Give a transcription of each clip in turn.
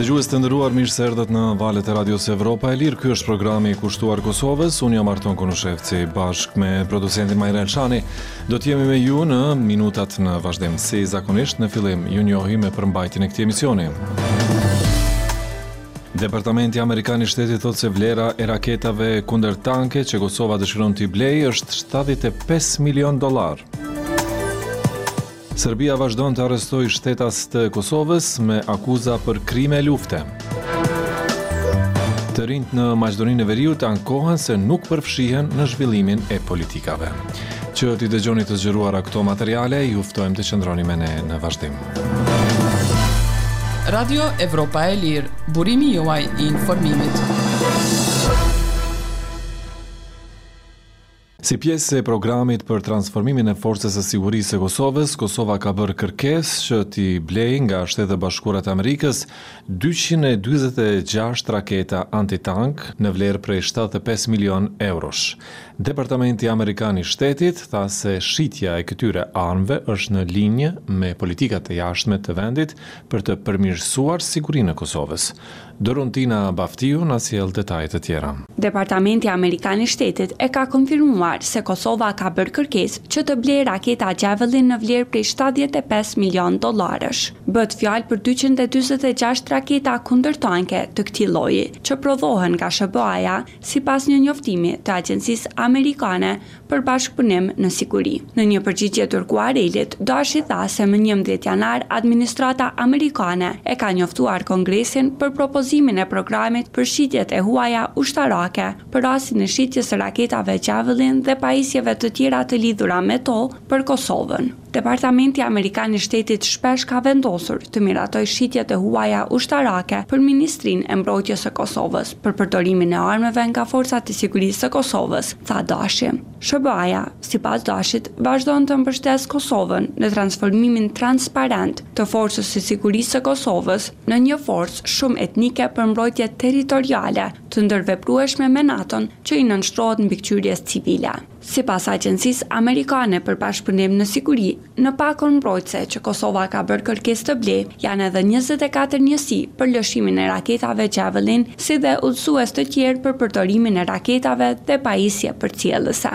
Dëgjues të nderuar, mirë se erdhët në valët e Radios Evropa e Lirë. Ky është programi i kushtuar Kosovës. Unë jam Arton Konushevci bashkë me producentin Majrel Elshani. Do të jemi me ju në minutat në vazhdim. Si zakonisht në fillim, ju njohim me përmbajtjen e këtij emisioni. Departamenti Amerikan i Shtetit thotë se vlera e raketave kundër tanke që Kosova dëshiron t'i blejë është 75 milion dollarë. Serbia vazhdon të arrestojë shtetas të Kosovës me akuza për krime lufte. Të rinjtë në Maqedoninë e Veriut ankohen se nuk përfshihen në zhvillimin e politikave. Që t'i dëgjoni të zgjeruara këto materiale, ju ftojmë të qëndroni me ne në vazhdim. Radio Evropa e Lirë, burimi juaj i informimit. Si pjesë e programit për transformimin e Forcës së Sigurisë së Kosovës, Kosova ka bërë kërkesë që t'i blejë nga Shtetet e Bashkuara të Amerikës 246 raketa antitank në vlerë prej 75 milionë eurosh. Departamenti amerikan i Shtetit tha se shitja e këtyre armëve është në linjë me politikat e jashtme të vendit për të përmirësuar sigurinë e Kosovës. Doruntina Baftiu na sjell detaje të tjera. Departamenti amerikan i Shtetit e ka konfirmuar se Kosova ka bërë kërkesë që të blejë raketa Javelin në vlerë prej shtatëdhjetë e pesë milionë dollarësh. Bëhet fjalë për dyqind e dyzet e gjashtë raketa kundërtanke të këtij lloji, që prodhohen nga SHBA-ja sipas një njoftimi të agjencisë amerikane për bashkëpunim në siguri. Në një përgjigje dërguar REL-it, DASH-i tha se më njëmbëdhjetë janar administrata amerikane e ka njoftuar Kongresin për propozimin e programit për shitjet e huaja ushtarake për rastin e shitjes së raketave Javelin dhe pajisjeve të tjera të lidhura me to për Kosovën. Departamenti amerikan i Shtetit shpesh ka vendosur të miratojë shitjet e huaja ushtarake për Ministrinë e Mbrojtjes së Kosovës për përdorimin e armëve nga Forcat e Sigurisë së Kosovës, tha DASH-i. SHBA-ja, sipas DASH-it, vazhdon të mbështesë Kosovën në transformimin transparent të Forcës së Sigurisë së Kosovës në një forcë shumetnike për mbrojtje territoriale të ndërveprueshme me NATO-n që i nënshtrohet mbikëqyrjes civile. Sipas agjencisë amerikane për bashkëpunim në siguri, në pakon mbrojtëse që Kosova ka bërë kërkesë të blejë, janë edhe njëzet e katër njësi për lëshimin e raketave Javelin, si dhe udhëzues të tjerë për përdorimin e raketave dhe pajisje përcjellëse.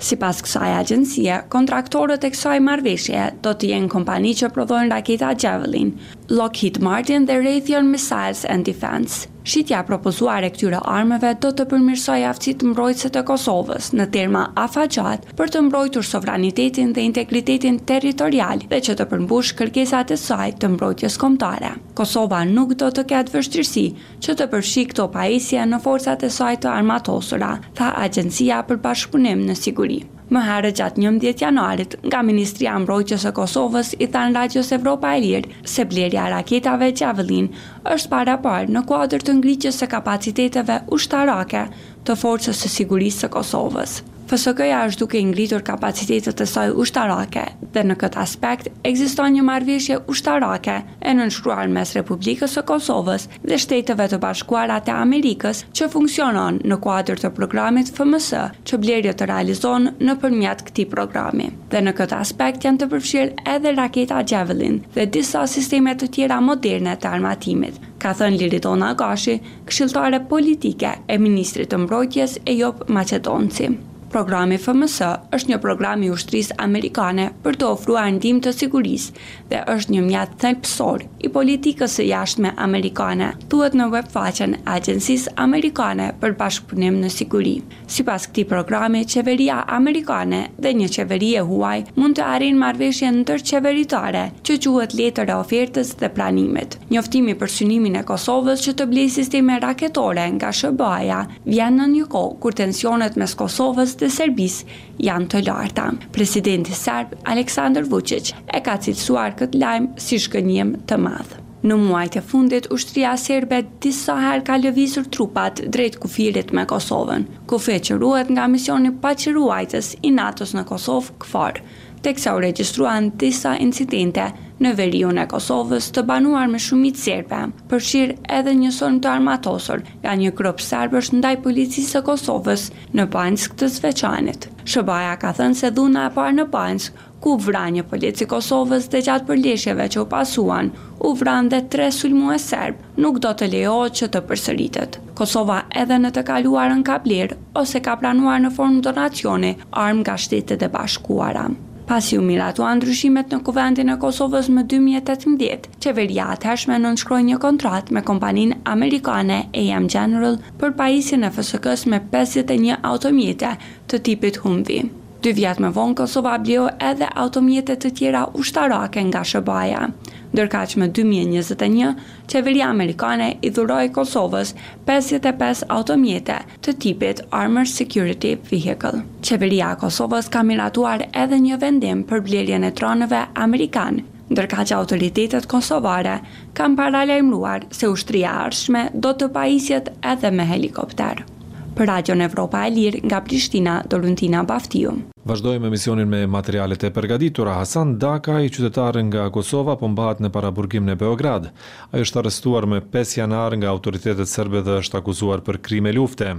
Sipas kësaj agjencie, kontraktorët e kësaj marrëveshjeje do të jenë kompani që prodhojnë raketa Javelin, Lockheed Martin dhe Raytheon Missiles and Defense. Shitja e propozuar e këtyre armëve do të përmirësojë aftësitë mbrojtëse të Kosovës në terma afatgjatë për të mbrojtur sovranitetin dhe integritetin territorial dhe që të përmbushë kërkesat e saj të mbrojtjes kombëtare. Kosova nuk do të ketë vështirësi që të përfshijë këto pajisje në forcat e saj të armatosura, tha Agjencia për Bashkëpunim në Siguri. Më herët gjatë njëmbëdhjetë janarit, nga Ministria e Mbrojtjes e Kosovës i thanë Radios Evropa e Lirë se blerja e raketave Javelin është paraparë në kuadër të ngritjes së kapaciteteve ushtarake të Forcës së Sigurisë së Kosovës. FSK-ja është duke i ngritur kapacitetet e saj ushtarake dhe në këtë aspekt ekziston një marrëveshje ushtarake e nënshkruar mes Republikës së Kosovës dhe Shteteve të Bashkuara të Amerikës që funksionon në kuadër të programit FMS që blerjet të realizohen nëpërmjet këtij programi dhe në këtë aspekt janë të përfshirë edhe raketa Javelin dhe disa sisteme të tjera moderne të armatimit, ka thënë Liridona Gashi, këshilltare politike e ministrit të Mbrojtjes Ejup Maqedonci. Programi FMS është një program i ushtrisë amerikane për të ofruar ndihmë të sigurisë dhe është një mjet thelbësor i politikës së jashtme amerikane, thuhet në webfaqen e Agjencisë Amerikane për Bashkëpunim në Siguri. Sipas këtij programi, qeveria amerikane dhe një qeveri e huaj mund të arrijnë marrëveshje ndërqeveritare që quhet letër e ofertës dhe pranimit. Njoftimi për synimin e Kosovës që të blejë sisteme raketore nga SHBA-ja vjen në një kohë kur tensionet mes Kosovës dhe Serbisë janë të larta. Presidenti serb, Aleksandër Vuçiç, e ka cilësuar këtë lajm si zhgënjim të madh. Në muajt e fundit, ushtria serbe disa herë ka lëvizur trupat drejt kufirit me Kosovën, kufi që ruhet nga Misioni Paqeruajtës i NATO-s në Kosovë, KFOR, teksa u regjistruan disa incidente në veriun e Kosovës të banuar me shumicë serbe, përfshirë edhe një sulm të armatosur nga një grup serbësh ndaj Policisë së Kosovës, në Banjskë të Zveçanit. SHBA-ja ka thënë se dhuna e parë në Banjskë, ku u vra një polic i Kosovës dhe gjatë përleshjeve që u pasuan, u vranë dhe tre sulmues serbë, nuk do të lejohet që të përsëritet. Kosova edhe në të kaluarën ka blerë ose ka pranuar në formë donacioni armë nga Shtetet e Bashkuara. Pasi u miratuan ndryshimet në Kuvendin e Kosovës më dy mijë e tetëmbëdhjetë, qeveria e atëhershme nënshkroi një kontratë me kompaninë amerikane AM General për pajisjen e FSK-së me pesëdhjetë e një automjete të tipit Humvee. Dy vjet më vonë Kosova bleu edhe automjete të tjera ushtarake nga SHBA-ja. Ndërkaq më dy mijë e njëzet e një, qeveria amerikane i dhuroi Kosovës pesëdhjetë e pesë automjete të tipit Armored Security Vehicle. Qeveria e Kosovës ka miratuar edhe një vendim për blerjen e dronëve amerikanë. ndërkaq autoritetet kosovare kanë paralajmëruar se ushtria e ardhshme do të pajisjet edhe me helikopterë. Për Radion Evropa e Lirë nga Prishtina, Doruntina Baftiu. Vazhdojmë emisionin me materialet e përgatitura. Hasan Dakaj, qytetar nga Kosova, po mbahet në paraburgim në Beograd. Ai është arrestuar më pesë janar nga autoritetet serbe dhe është akuzuar për krime lufte.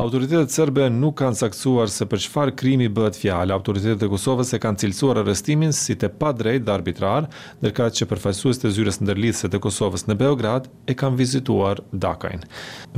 Autoritetet serbe nuk kanë saktësuar se për çfarë krimi bëhet fjalë. Autoritetet e Kosovës e kanë cilësuar arrestimin si të padrejtë dhe arbitrar, ndërkaq që përfaqësuesit e Zyrës Ndërlidhëse të Kosovës në Beograd e kanë vizituar Dakajn.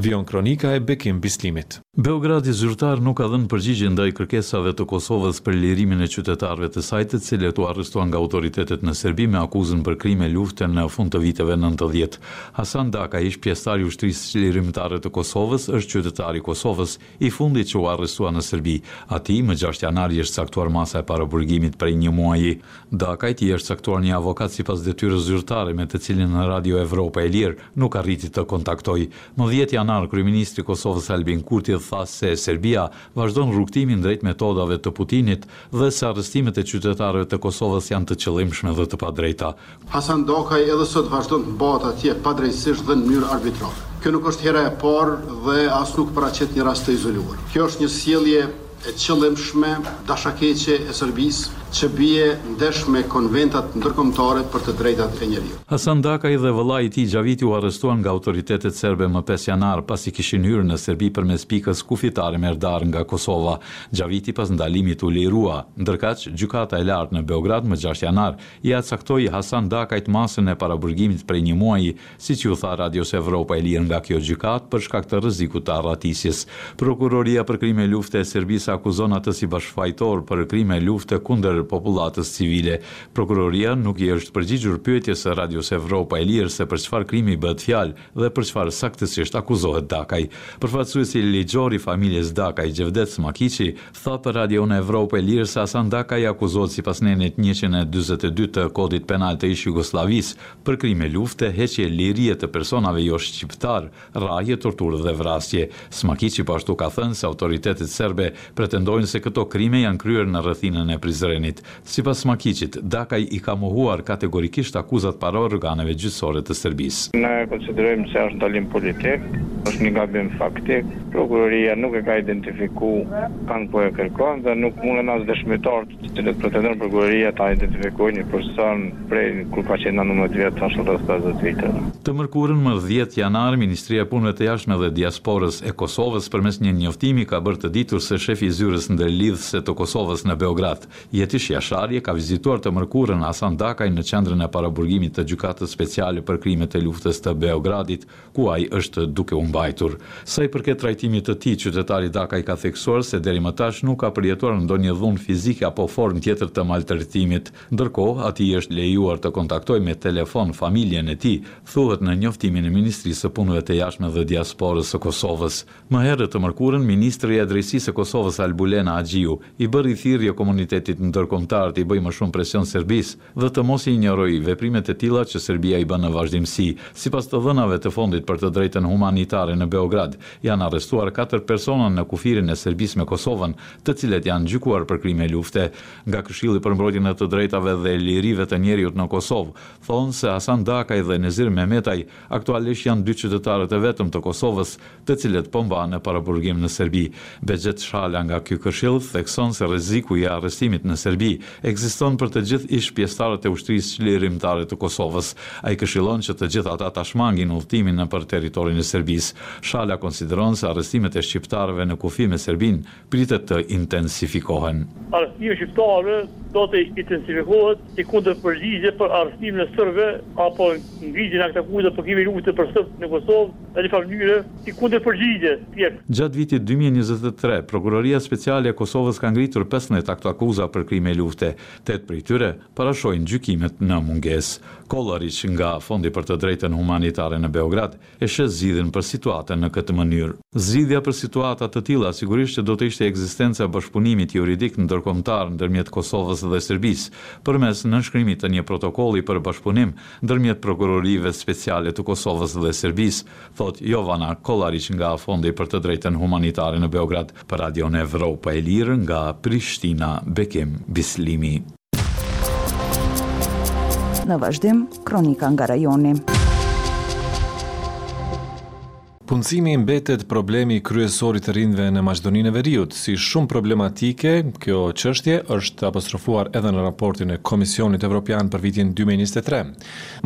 Vijon kronika e Bekim Bislimit. Beogradi zyrtar nuk ka dhënë përgjigje ndaj kërkesave të Kosovës për lirimin e qytetarëve të saj të cilët u arrestuan nga autoritetet në Serbi me akuzën për krime lufte në fund të viteve nëntëdhjetë. Hasan Dakaj, ish-pjesëtar i Ushtrisë Çlirimtare të Kosovës, është qytetari i Kosovës i fundit që u arrestua në Serbi. Atij, më gjashtë janar i është caktuar masa e paraburgimit prej një muaji. Dakajt i është caktuar një avokat sipas detyrës zyrtare me të cilin Radio Evropa e Lirë nuk arriti të kontaktojë. Më dhjetë janar, kryeministri i Kosovës Albin Kurti tha se Serbia vazhdon rrugëtimin drejt metodave të Putinit dhe se arrestimet e qytetarëve të Kosovës janë të qëllimshme dhe të padrejta. Hasan Dakaj edhe sot vazhdon të mbahet atje padrejtësisht dhe në mënyrë arbitrare. Kjo nuk është hera e parë dhe as nuk paraqet një rast të izoluar. Kjo është një sjellje e qëllimshme dashakeqe e Serbisë që bie ndesh me konventat ndërkombëtare për të drejtat e njeriut. Hasan Dakaj dhe vëllai i tij Xhaviti u arrestuan nga autoritetet serbe më pesë janar, pasi kishin hyrë në Serbi përmes pikës kufitare Merdar nga Kosova. Xhaviti pas ndalimit u lirua. Ndërkaq, Gjykata e Lartë në Beograd më gjashtë janar, Ia caktoi Hasan Dakajt masën e paraburgimit prej një muaji, siç iu tha Radios Evropa e Lirë nga kjo gjykatë, për shkak të rrezikut të arratisjes. Prokuroria për Krime Lufte e Serbisë akuzon atë si bashkëfajtor për krime lufte kundër popullatës civile. Prokuroria nuk i është përgjigjur pyetjes së Radios Evropa e Lirë se për çfarë krimi bëhet fjalë dhe për çfarë saktësisht akuzohet Dakaj. Përfaqësuesi ligjor i familjes Dakaj, Xhevdet Smakiqi, tha për Radion Evropa e Lirë se Hasan Dakaj akuzohet sipas nenit njëqind e dyzet e dy të Kodit Penal të ish-Jugosllavisë për krime lufte, heqje lirie të personave joshqiptarë, rrahje, torturë dhe vrasje. Smakiqi po ashtu ka thënë se autoritetet serbe pretendojnë se këto krime janë kryer në rrethinën e Prizrenit. Sipas Smakiqit, Dakaj i ka mohuar kategorikisht akuzat para organeve gjyqësore të Serbisë. Ne e konsiderojmë se është ndalim politik, është një gabim faktik. Prokuroria nuk e ka identifiku kan po e kërkon dhe nuk munden as dëshmitarët të cilët pretendon prokuroria ta identifikojë një person prej kur ka qenë nëntëmbëdhjetë vjet tash rreth pesëdhjetë viteve. Të mërkurën më dhjetë janar, Ministria e Punëve të Jashtme dhe Diasporës e Kosovës përmes një njoftimi ka bërë të ditur se shefi i Zyrës Ndërlidhëse të Kosovës në Beograd, Jetish Jashari ka vizituar të mërkurën Hasan Dakajn në Qendrën e Paraburgimit të Gjykatës Speciale për Krimet e Luftës të Beogradit, ku ai është duke u mbajtur. Sa i përket trajtimit të tij, qytetari Dakaj ka theksuar se deri më tash nuk ka përjetuar ndonjë dhunë fizike apo formë tjetër të maltretimit. Ndërkohë, atij i është lejuar të kontaktojë me telefon familjen e tij, thuhet në njoftimin e Ministrisë së Punëve të Jashtme dhe Diasporës së Kosovës. Më herët të mërkurën, ministrja e Drejtësisë së Kosovës, Albulena Haxhiu, i bëri thirrje komunitetit ndërkombëtar t'i bëjë më shumë presion Serbisë dhe të mos i injorojë veprimet e tilla që Serbia i bën në vazhdimësi. Sipas të dhënave të Fondit për të Drejtën Humanitare në Beograd, janë arrestuar katër persona në kufirin e Serbisë me Kosovën, të cilët janë gjykuar për krime lufte. Nga Këshilli për Mbrojtjen e të Drejtave dhe Lirive të Njeriut në Kosovë, thonë se Hasan Dakaj dhe Nezir Mehmetaj, Aktualisht janë dy qytetarët e vetëm të Kosovës, të cilët po mbahen në paraburgim në Serbi. Behxhet Shala nga ky këshill thekson se rreziku i arrestimit në Serbi ekziston për të gjithë ish-pjesëtarët e Ushtrisë Çlirimtare të Kosovës. Ai këshillon që të gjithë ata ta shmangin udhëtimin nëpër territorin e Serbisë. Shala konsideron se arrestimet e shqiptarëve në kufi me Serbinë pritet të intensifikohen. Arrestimi i shqiptarëve do të intensifikohet si kundërpërgjigje për arrestimin e serbëve apo ngritjen e aktakuzave për krime lufte për serbët në Kosovë dhe në njëfarë mënyre si kundërpërgjigje, pjek. Gjatë vitit dy mijë e njëzet e tre, Prokuroria Speciale e Kosovës ka ngritur pesëmbëdhjetë aktakuza për krime lufte, tetë prej tyre parashohin gjykimet në mungesë. Kollariç nga Fondi për të Drejtën Humanitare në Beograd, e sheh zgjidhjen për situatën në këtë mënyrë. Zgjidhja për situata të tilla sigurisht që do të ishte ekzistenca e bashkëpunimit juridik ndërkombëtar ndërmjet Kosovës dhe Serbisë, përmes nënshkrimit të një protokolli për bashkëpunim ndërmjet prokurorive speciale të Kosovës dhe Serbisë, thotë Jovana Kollariç nga Fondi për të Drejtën Humanitare në Beograd për Radion Evropa e Lirë nga Prishtina, Bekim Bislimi. Në vazhdim, kronika nga rajoni. Punësimi mbetet problemi kryesor i të rinjve në Maqedoninë e Veriut. Si shumë problematike, kjo çështje është apostrofuar edhe në raportin e Komisionit Evropian për vitin 2023.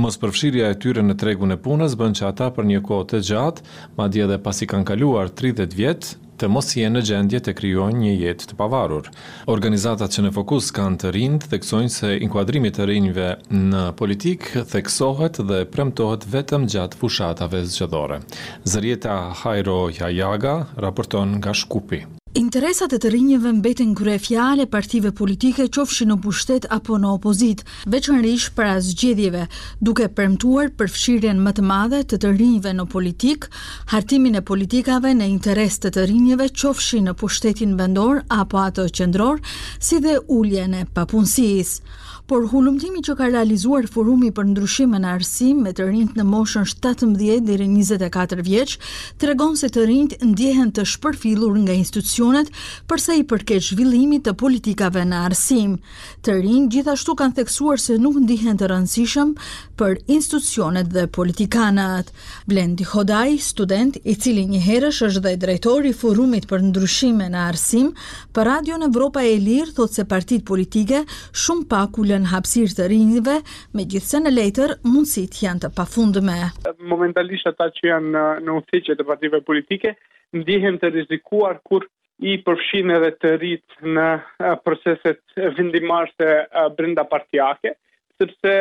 Mospërfshirja e tyre në tregun e punës bën që ata për një kohë të gjatë, madje edhe pasi kanë kaluar 30 vjet, të mos jenë në gjendje të krijojnë një jetë të pavarur. Organizatat që në fokus kanë të rinjtë theksojnë se inkuadrimi i të rinjve në politikë theksohet dhe premtohet vetëm gjatë fushatave zgjedhore. Zërijeta Hajro Jajaga raporton nga Shkupi. Interesat e të rinjve mbeten kryefjalë e partive politike qofshin në pushtet apo në opozitë. veçanërisht para zgjedhjeve, duke premtuar përfshirjen më të madhe të të rinjve në politikë, hartimin e politikave në interes të të rinjve qofshin në pushtetin vendor apo atë qendror, si dhe uljen e papunësisë. Por hulumtimi që ka realizuar Forumi për Ndryshime në Arsim me të rinjtë në moshën shtatëmbëdhjetë deri njëzet e katër vjeç tregon se të rinjtë ndjehen të shpërfillur nga institucionet përsa i përket zhvillimit të politikave në arsim. Të rinjtë gjithashtu kanë theksuar se nuk ndihen të rëndësishëm për institucionet dhe politikanët. Blendi Hodaj, student, i cili njëherësh është dhe drejtor i Forumit për Ndryshime në Arsim, për Radion Evropa e Lirë thotë se partitë politike shumë pak u lënë hapësirë të rinjve, megjithëse në letër mundësitë janë të pafundme. Momentalisht ata që janë në udhëheqje të partive politike ndihen të rrezikuar kur i përfshijnë edhe të rinjtë në proceset vendimmarrëse brendapartiake, sepse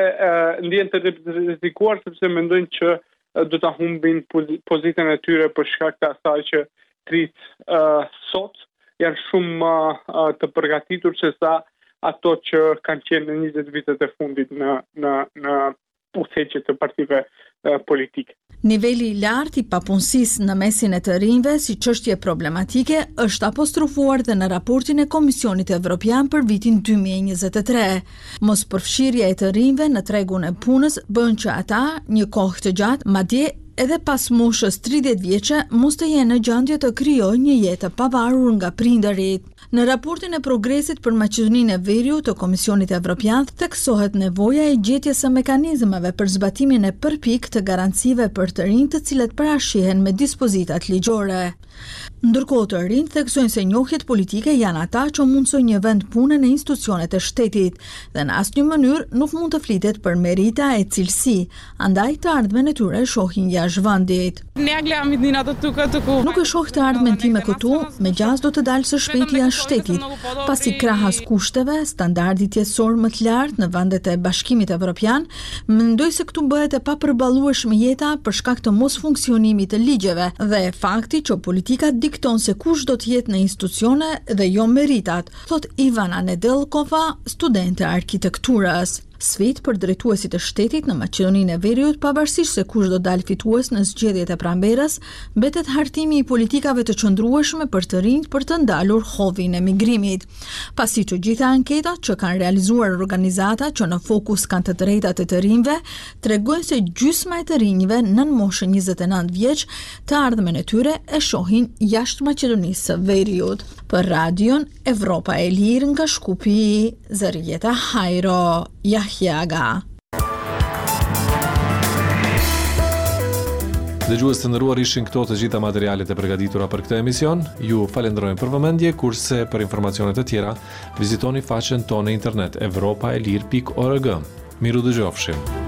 ndihen të rrezikuar sepse mendojnë që do ta humbin pozitën e tyre për shkak të asaj që të rinjtë sot janë shumë të përgatitur se sa ato që kanë qenë në 20 vitet e fundit në në në udhëheqje të partive politike. Niveli i lartë i papunësisë në mesin e të rinjve si çështje problematike është apostrofuar dhe në raportin e Komisionit Evropian për vitin dy mijë e njëzet e tre. Mospërfshirja e të rinjve në tregun e punës bën që ata, një kohë të gjatë, madje edhe pas moshës tridhjetë vjeçe, mos të jenë në gjendje të krijojnë një jetë të pavarur nga prindërit. Në raportin e progresit për Maqedoninë e Veriut të Komisionit Evropian theksohet nevoja e gjetjes së mekanizmave për zbatimin e përpiktë të garancive për të rinjtë të cilat parashihen me dispozitat ligjore. Ndërkohë të rinjtë theksojnë se njohjet politike janë ata që u mundësojnë një vend pune në institucionet e shtetit dhe në asnjë mënyrë nuk mund të flitet për merita e cilësi, Andaj të ardhmen e tyre shohin jashtë vendit. Nuk e shoh të ardhmen time këtu, me gjasë do të dal së shpejti jashtë shtetit, pasi krahas kushteve, standardit jetësor më të lartë në vendet e Bashkimit Evropian, mendoj se këtu bëhet e papërballueshme jeta për shkak të mosfunksionimit të ligjeve dhe fakti që politika dikton se kush do të jetë në institucione dhe jo meritat, thotë Ivana Nedelkova, studente e arkitekturës. Sfidë për drejtuesit e shtetit në Maqedoninë e Veriut, pavarësisht se kush do dalë fitues në zgjedhjet e pranverës, mbetet hartimi i politikave të qëndrueshme për të rinjtë për të ndalur hovin e migrimit. Pasi të gjitha anketat që kanë realizuar organizata që në fokus kanë të drejtat e të rinjve, tregojnë se gjysma e të rinjve nën moshën 29 vjeç të ardhmen e tyre e shohin jashtë Maqedonisë së Veriut. Për Radion Evropa e Lirë nga Shkupi, Zërijeta Hajro Jahjaga. Dëgjues të nderuar ishin këto të gjitha materialet e përgatitura për këtë emision, ju falënderojmë për vëmendje, kurse për informacionet e tjera, vizitoni faqen tonë në internet evropaelire.org. Mirudëgjofshim!